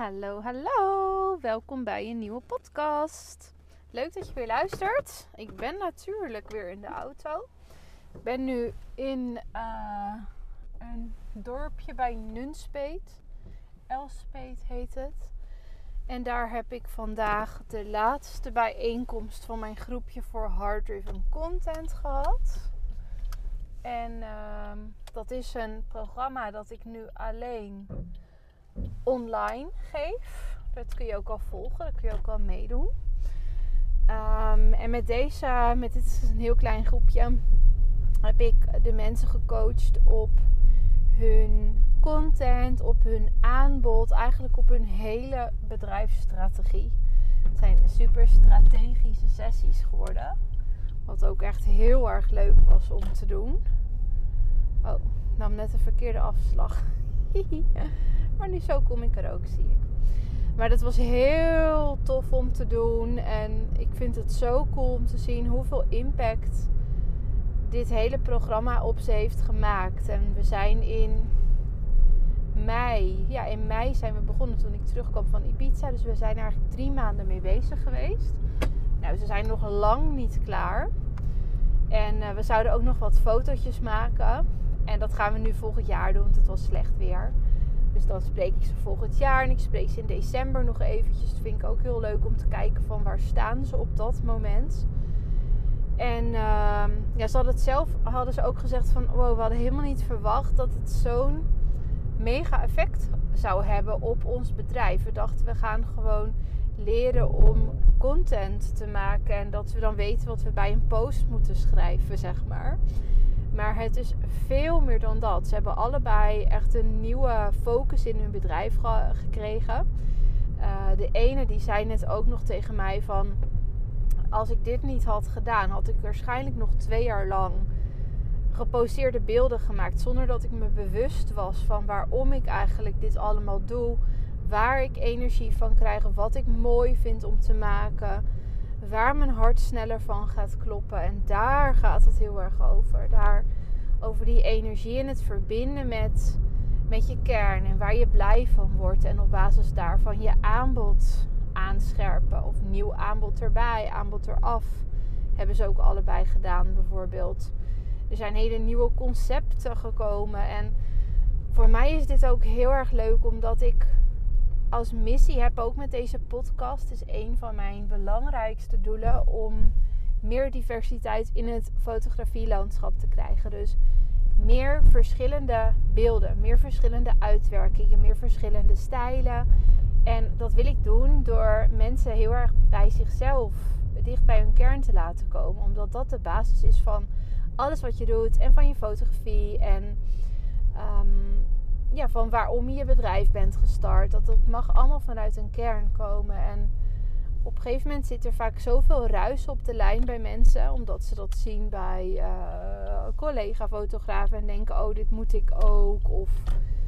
Hallo, hallo. Welkom bij een nieuwe podcast. Leuk dat je weer luistert. Ik ben natuurlijk weer in de auto. Ik ben nu in uh, een dorpje bij Nunspeet. Elspeet heet het. En daar heb ik vandaag de laatste bijeenkomst van mijn groepje voor Hard Driven Content gehad. En uh, dat is een programma dat ik nu alleen online geef. Dat kun je ook al volgen, dat kun je ook al meedoen. Um, en met deze, met dit is een heel klein groepje, heb ik de mensen gecoacht op hun content, op hun aanbod, eigenlijk op hun hele bedrijfsstrategie. Het zijn super strategische sessies geworden. Wat ook echt heel erg leuk was om te doen. Oh, nam net een verkeerde afslag. maar nu zo kom ik er ook, zie ik. Maar dat was heel tof om te doen. En ik vind het zo cool om te zien hoeveel impact dit hele programma op ze heeft gemaakt. En we zijn in mei, ja, in mei zijn we begonnen toen ik terugkwam van Ibiza. Dus we zijn er eigenlijk drie maanden mee bezig geweest. Nou, ze zijn nog lang niet klaar. En uh, we zouden ook nog wat fotootjes maken. En dat gaan we nu volgend jaar doen, want het was slecht weer. Dus dan spreek ik ze volgend jaar en ik spreek ze in december nog eventjes. Dat vind ik ook heel leuk om te kijken van waar staan ze op dat moment. En uh, ja, ze hadden het zelf hadden ze ook gezegd van wow, we hadden helemaal niet verwacht dat het zo'n mega effect zou hebben op ons bedrijf. We dachten we gaan gewoon leren om content te maken en dat we dan weten wat we bij een post moeten schrijven, zeg maar. Maar het is veel meer dan dat. Ze hebben allebei echt een nieuwe focus in hun bedrijf gekregen. Uh, de ene die zei net ook nog tegen mij van... Als ik dit niet had gedaan, had ik waarschijnlijk nog twee jaar lang geposteerde beelden gemaakt. Zonder dat ik me bewust was van waarom ik eigenlijk dit allemaal doe. Waar ik energie van krijg. Wat ik mooi vind om te maken waar mijn hart sneller van gaat kloppen. En daar gaat het heel erg over. Daar over die energie en het verbinden met, met je kern en waar je blij van wordt. En op basis daarvan je aanbod aanscherpen. Of nieuw aanbod erbij, aanbod eraf. Hebben ze ook allebei gedaan bijvoorbeeld. Er zijn hele nieuwe concepten gekomen. En voor mij is dit ook heel erg leuk omdat ik als missie heb ook met deze podcast is een van mijn belangrijkste doelen om meer diversiteit in het fotografielandschap te krijgen. Dus meer verschillende beelden, meer verschillende uitwerkingen, meer verschillende stijlen. En dat wil ik doen door mensen heel erg bij zichzelf, dicht bij hun kern te laten komen. Omdat dat de basis is van alles wat je doet en van je fotografie. En um, ja, van waarom je bedrijf bent gestart. Dat, dat mag allemaal vanuit een kern komen. En op een gegeven moment zit er vaak zoveel ruis op de lijn bij mensen. Omdat ze dat zien bij uh, collega-fotografen. En denken, oh, dit moet ik ook. Of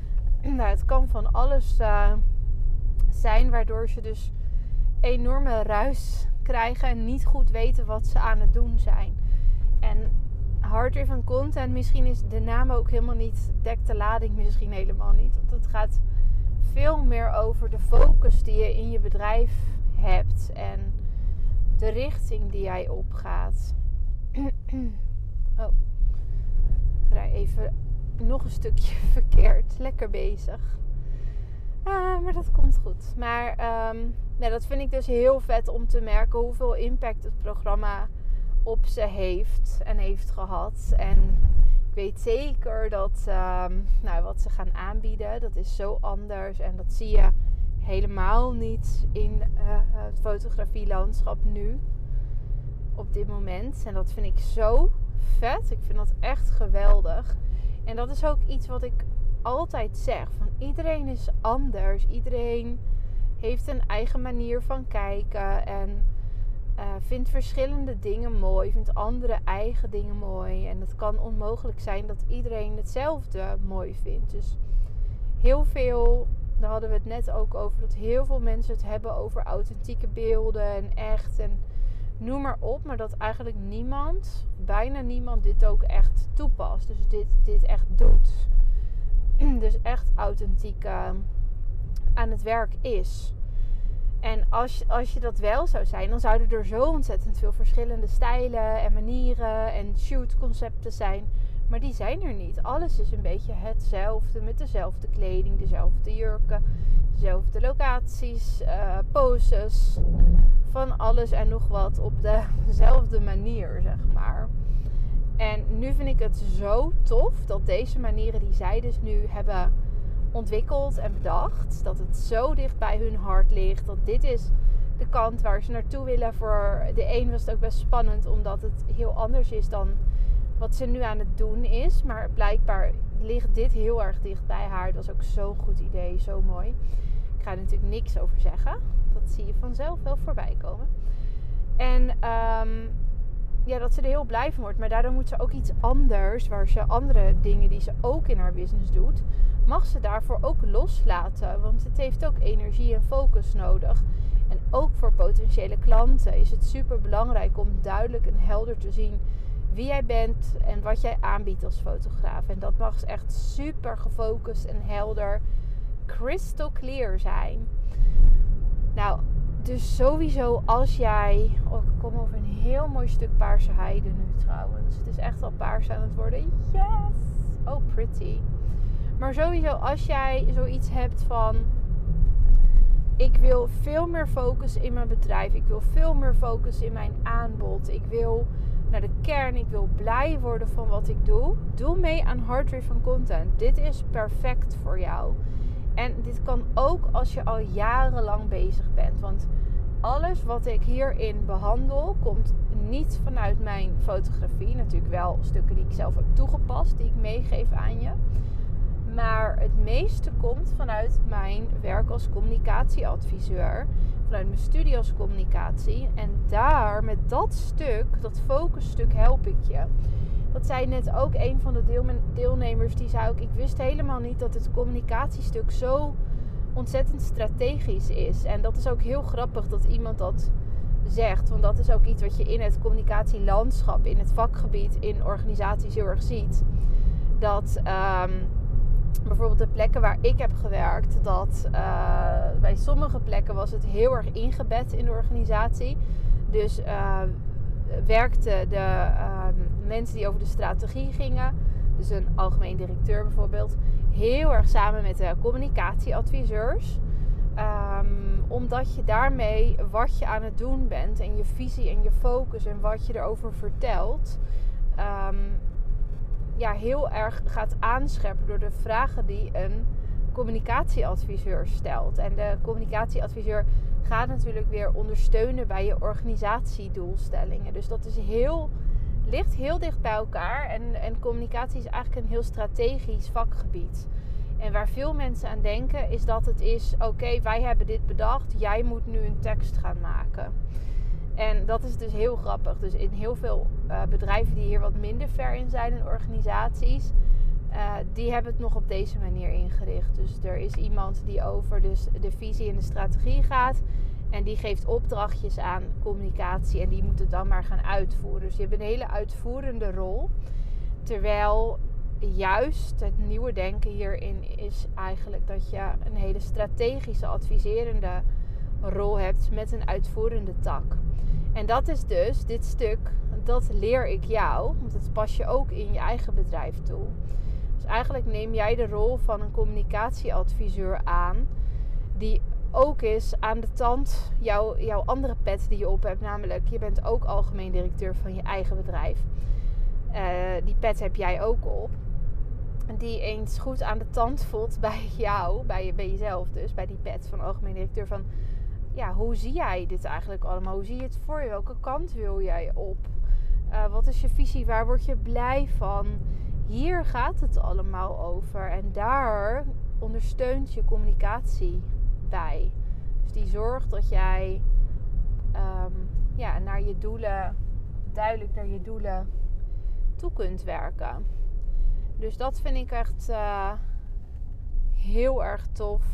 nou, het kan van alles uh, zijn. Waardoor ze dus enorme ruis krijgen. En niet goed weten wat ze aan het doen zijn. En hard-driven content, misschien is de naam ook helemaal niet, dekt de lading misschien helemaal niet. Want het gaat veel meer over de focus die je in je bedrijf hebt en de richting die jij opgaat. oh, ik rij even nog een stukje verkeerd. Lekker bezig. Ah, maar dat komt goed. Maar um, ja, dat vind ik dus heel vet om te merken hoeveel impact het programma op ze heeft en heeft gehad. En ik weet zeker dat um, nou, wat ze gaan aanbieden, dat is zo anders. En dat zie je helemaal niet in uh, het fotografielandschap nu. Op dit moment. En dat vind ik zo vet. Ik vind dat echt geweldig. En dat is ook iets wat ik altijd zeg. Van iedereen is anders. Iedereen heeft een eigen manier van kijken. En uh, vindt verschillende dingen mooi, vindt andere eigen dingen mooi. En het kan onmogelijk zijn dat iedereen hetzelfde mooi vindt. Dus heel veel, daar hadden we het net ook over, dat heel veel mensen het hebben over authentieke beelden en echt en noem maar op. Maar dat eigenlijk niemand, bijna niemand, dit ook echt toepast. Dus dit, dit echt doet. Dus echt authentieke aan het werk is. En als, als je dat wel zou zijn, dan zouden er zo ontzettend veel verschillende stijlen en manieren en shootconcepten zijn. Maar die zijn er niet. Alles is een beetje hetzelfde met dezelfde kleding, dezelfde jurken, dezelfde locaties, uh, poses. Van alles en nog wat op dezelfde manier, zeg maar. En nu vind ik het zo tof dat deze manieren die zij dus nu hebben ontwikkeld en bedacht. Dat het zo dicht bij hun hart ligt. Dat dit is de kant waar ze naartoe willen. Voor de een was het ook best spannend, omdat het heel anders is dan wat ze nu aan het doen is. Maar blijkbaar ligt dit heel erg dicht bij haar. Dat is ook zo'n goed idee, zo mooi. Ik ga er natuurlijk niks over zeggen. Dat zie je vanzelf wel voorbij komen. En um, ja, dat ze er heel blij van wordt. Maar daardoor moet ze ook iets anders, waar ze andere dingen die ze ook in haar business doet, mag ze daarvoor ook loslaten. Want het heeft ook energie en focus nodig. En ook voor potentiële klanten is het super belangrijk om duidelijk en helder te zien wie jij bent en wat jij aanbiedt als fotograaf. En dat mag echt super gefocust en helder, crystal clear zijn. Nou, dus sowieso als jij. Oh, ik kom over een heel mooi stuk paarse heide nu trouwens. Het is echt al paars aan het worden. Yes! Oh, pretty. Maar sowieso als jij zoiets hebt van. Ik wil veel meer focus in mijn bedrijf. Ik wil veel meer focus in mijn aanbod. Ik wil naar de kern. Ik wil blij worden van wat ik doe. Doe mee aan Hard Driven Content. Dit is perfect voor jou. En dit kan ook als je al jarenlang bezig bent. Want alles wat ik hierin behandel komt niet vanuit mijn fotografie. Natuurlijk wel stukken die ik zelf heb toegepast, die ik meegeef aan je. Maar het meeste komt vanuit mijn werk als communicatieadviseur. Vanuit mijn studie als communicatie. En daar, met dat stuk, dat focusstuk, help ik je. Dat zei net ook een van de deelnemers. Die zei ook: Ik wist helemaal niet dat het communicatiestuk zo ontzettend strategisch is. En dat is ook heel grappig dat iemand dat zegt. Want dat is ook iets wat je in het communicatielandschap, in het vakgebied, in organisaties heel erg ziet. Dat um, bijvoorbeeld de plekken waar ik heb gewerkt, dat uh, bij sommige plekken was het heel erg ingebed in de organisatie. Dus uh, werkten de uh, mensen die over de strategie gingen, dus een algemeen directeur bijvoorbeeld, heel erg samen met de communicatieadviseurs. Um, omdat je daarmee wat je aan het doen bent en je visie en je focus en wat je erover vertelt, um, ja, heel erg gaat aanscherpen door de vragen die een communicatieadviseur stelt. En de communicatieadviseur gaat natuurlijk weer ondersteunen bij je organisatiedoelstellingen. Dus dat is heel, ligt heel dicht bij elkaar. En, en communicatie is eigenlijk een heel strategisch vakgebied. En waar veel mensen aan denken is dat het is: oké, wij hebben dit bedacht, jij moet nu een tekst gaan maken. En dat is dus heel grappig. Dus in heel veel uh, bedrijven die hier wat minder ver in zijn in organisaties, uh, die hebben het nog op deze manier ingericht. Dus er is iemand die over dus de visie en de strategie gaat. En die geeft opdrachtjes aan communicatie en die moet het dan maar gaan uitvoeren. Dus je hebt een hele uitvoerende rol. Terwijl juist het nieuwe denken hierin is eigenlijk dat je een hele strategische adviserende rol hebt met een uitvoerende tak. En dat is dus dit stuk, dat leer ik jou, want dat pas je ook in je eigen bedrijf toe. Dus eigenlijk neem jij de rol van een communicatieadviseur aan, die ook is aan de tand jouw, jouw andere pet die je op hebt, namelijk je bent ook algemeen directeur van je eigen bedrijf. Uh, die pet heb jij ook op. Die eens goed aan de tand voelt bij jou, bij, bij jezelf dus, bij die pet van algemeen directeur van ja, hoe zie jij dit eigenlijk allemaal? Hoe zie je het voor je? Welke kant wil jij op? Uh, wat is je visie? Waar word je blij van? Hier gaat het allemaal over. En daar ondersteunt je communicatie bij. Dus die zorgt dat jij um, ja, naar je doelen, duidelijk naar je doelen toe kunt werken. Dus dat vind ik echt uh, heel erg tof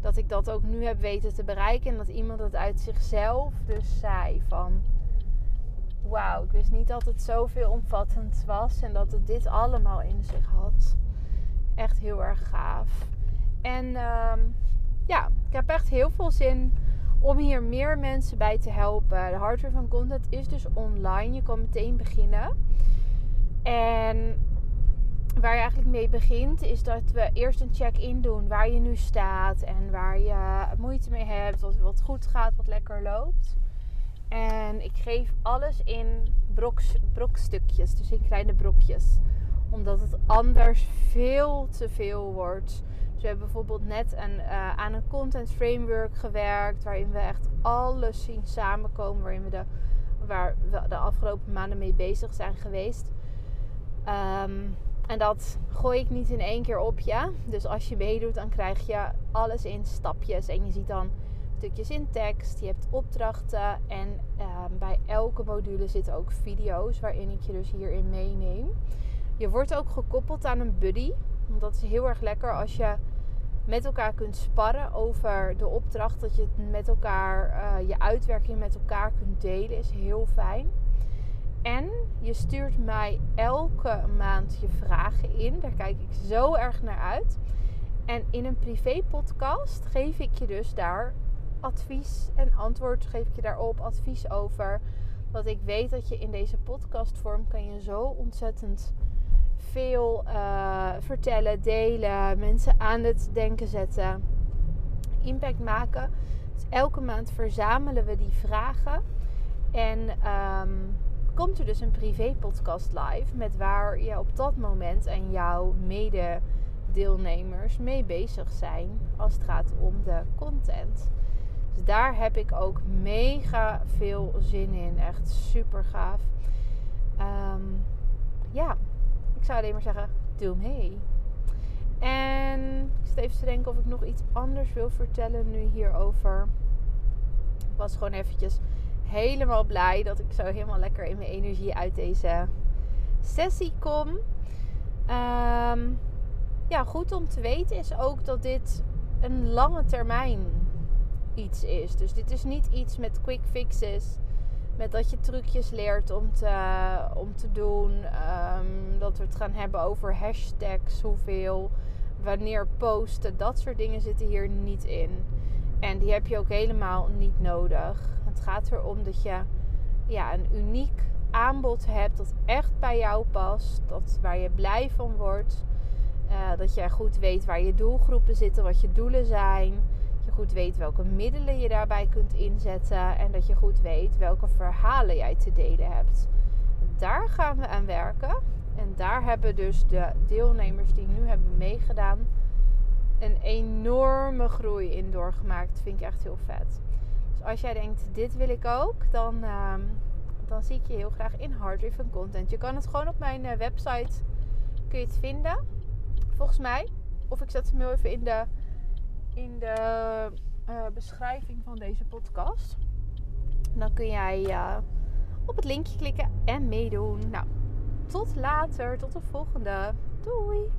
dat ik dat ook nu heb weten te bereiken. En dat iemand het uit zichzelf dus zei van... Wauw, ik wist niet dat het zoveel omvattend was. En dat het dit allemaal in zich had. Echt heel erg gaaf. En um, ja, heb echt heel veel zin om hier meer mensen bij te helpen. De hardware van content is dus online. Je kan meteen beginnen. En waar je eigenlijk mee begint, is dat we eerst een check-in doen waar je nu staat en waar je moeite mee hebt, wat goed gaat, wat lekker loopt. En ik geef alles in broks, brokstukjes, dus in kleine brokjes. Omdat het anders veel te veel wordt. Dus we hebben bijvoorbeeld net een, uh, aan een content framework gewerkt. Waarin we echt alles zien samenkomen. Waarin we de, waar we de afgelopen maanden mee bezig zijn geweest. Um, en dat gooi ik niet in één keer op je. Dus als je meedoet, dan krijg je alles in stapjes. En je ziet dan stukjes in tekst. Je hebt opdrachten. En ehm, bij elke module zitten ook video's waarin ik je dus hierin meeneem. Je wordt ook gekoppeld aan een buddy. Want dat is heel erg lekker als je met elkaar kunt sparren over de opdracht. Dat je met elkaar uh, je uitwerking met elkaar kunt delen. Is heel fijn. En je stuurt mij elke maand je vragen in. Daar kijk ik zo erg naar uit. En in een privé podcast geef ik je dus daar advies en antwoord. Geef ik je daarop advies over. Want ik weet dat je in deze podcastvorm kan je zo ontzettend veel uh, vertellen, delen, mensen aan het denken zetten, impact maken. Dus elke maand verzamelen we die vragen. En um, komt er dus een privé podcast live met waar je op dat moment en jouw mede-deelnemers mee bezig zijn als het gaat om de content. Dus daar heb ik ook mega veel zin in. Echt super gaaf. Um, ja, ik zou alleen maar zeggen, doe mee. En ik zit even te denken of ik nog iets anders wil vertellen nu hierover. Ik was gewoon eventjes helemaal blij dat ik zo helemaal lekker in mijn energie uit deze sessie kom. Um, ja, goed om te weten is ook dat dit een lange termijn iets is. Dus dit is niet iets met quick fixes. Met dat je trucjes leert om te, om te doen. Um, dat we het gaan hebben over hashtags, hoeveel, wanneer posten. Dat soort dingen zitten hier niet in. En die heb je ook helemaal niet nodig. Het gaat erom dat je ja, een uniek aanbod hebt dat echt bij jou past. Dat, waar je blij van wordt. Uh, dat je goed weet waar je doelgroepen zitten, wat je doelen zijn. Je goed weet welke middelen je daarbij kunt inzetten. En dat je goed weet welke verhalen jij te delen hebt. Daar gaan we aan werken. En daar hebben dus de deelnemers die nu hebben meegedaan een enorme groei in doorgemaakt. Vind ik echt heel vet. Dus als jij denkt, dit wil ik ook, dan, ehm, dan zie ik je heel graag in Hard Content. Je kan het gewoon op mijn uh, website kun je het vinden. Volgens mij. Of ik zet hem heel even in de, in de uh, beschrijving van deze podcast. Dan kun jij uh, op het linkje klikken en meedoen. Nou, tot later. Tot de volgende. Doei!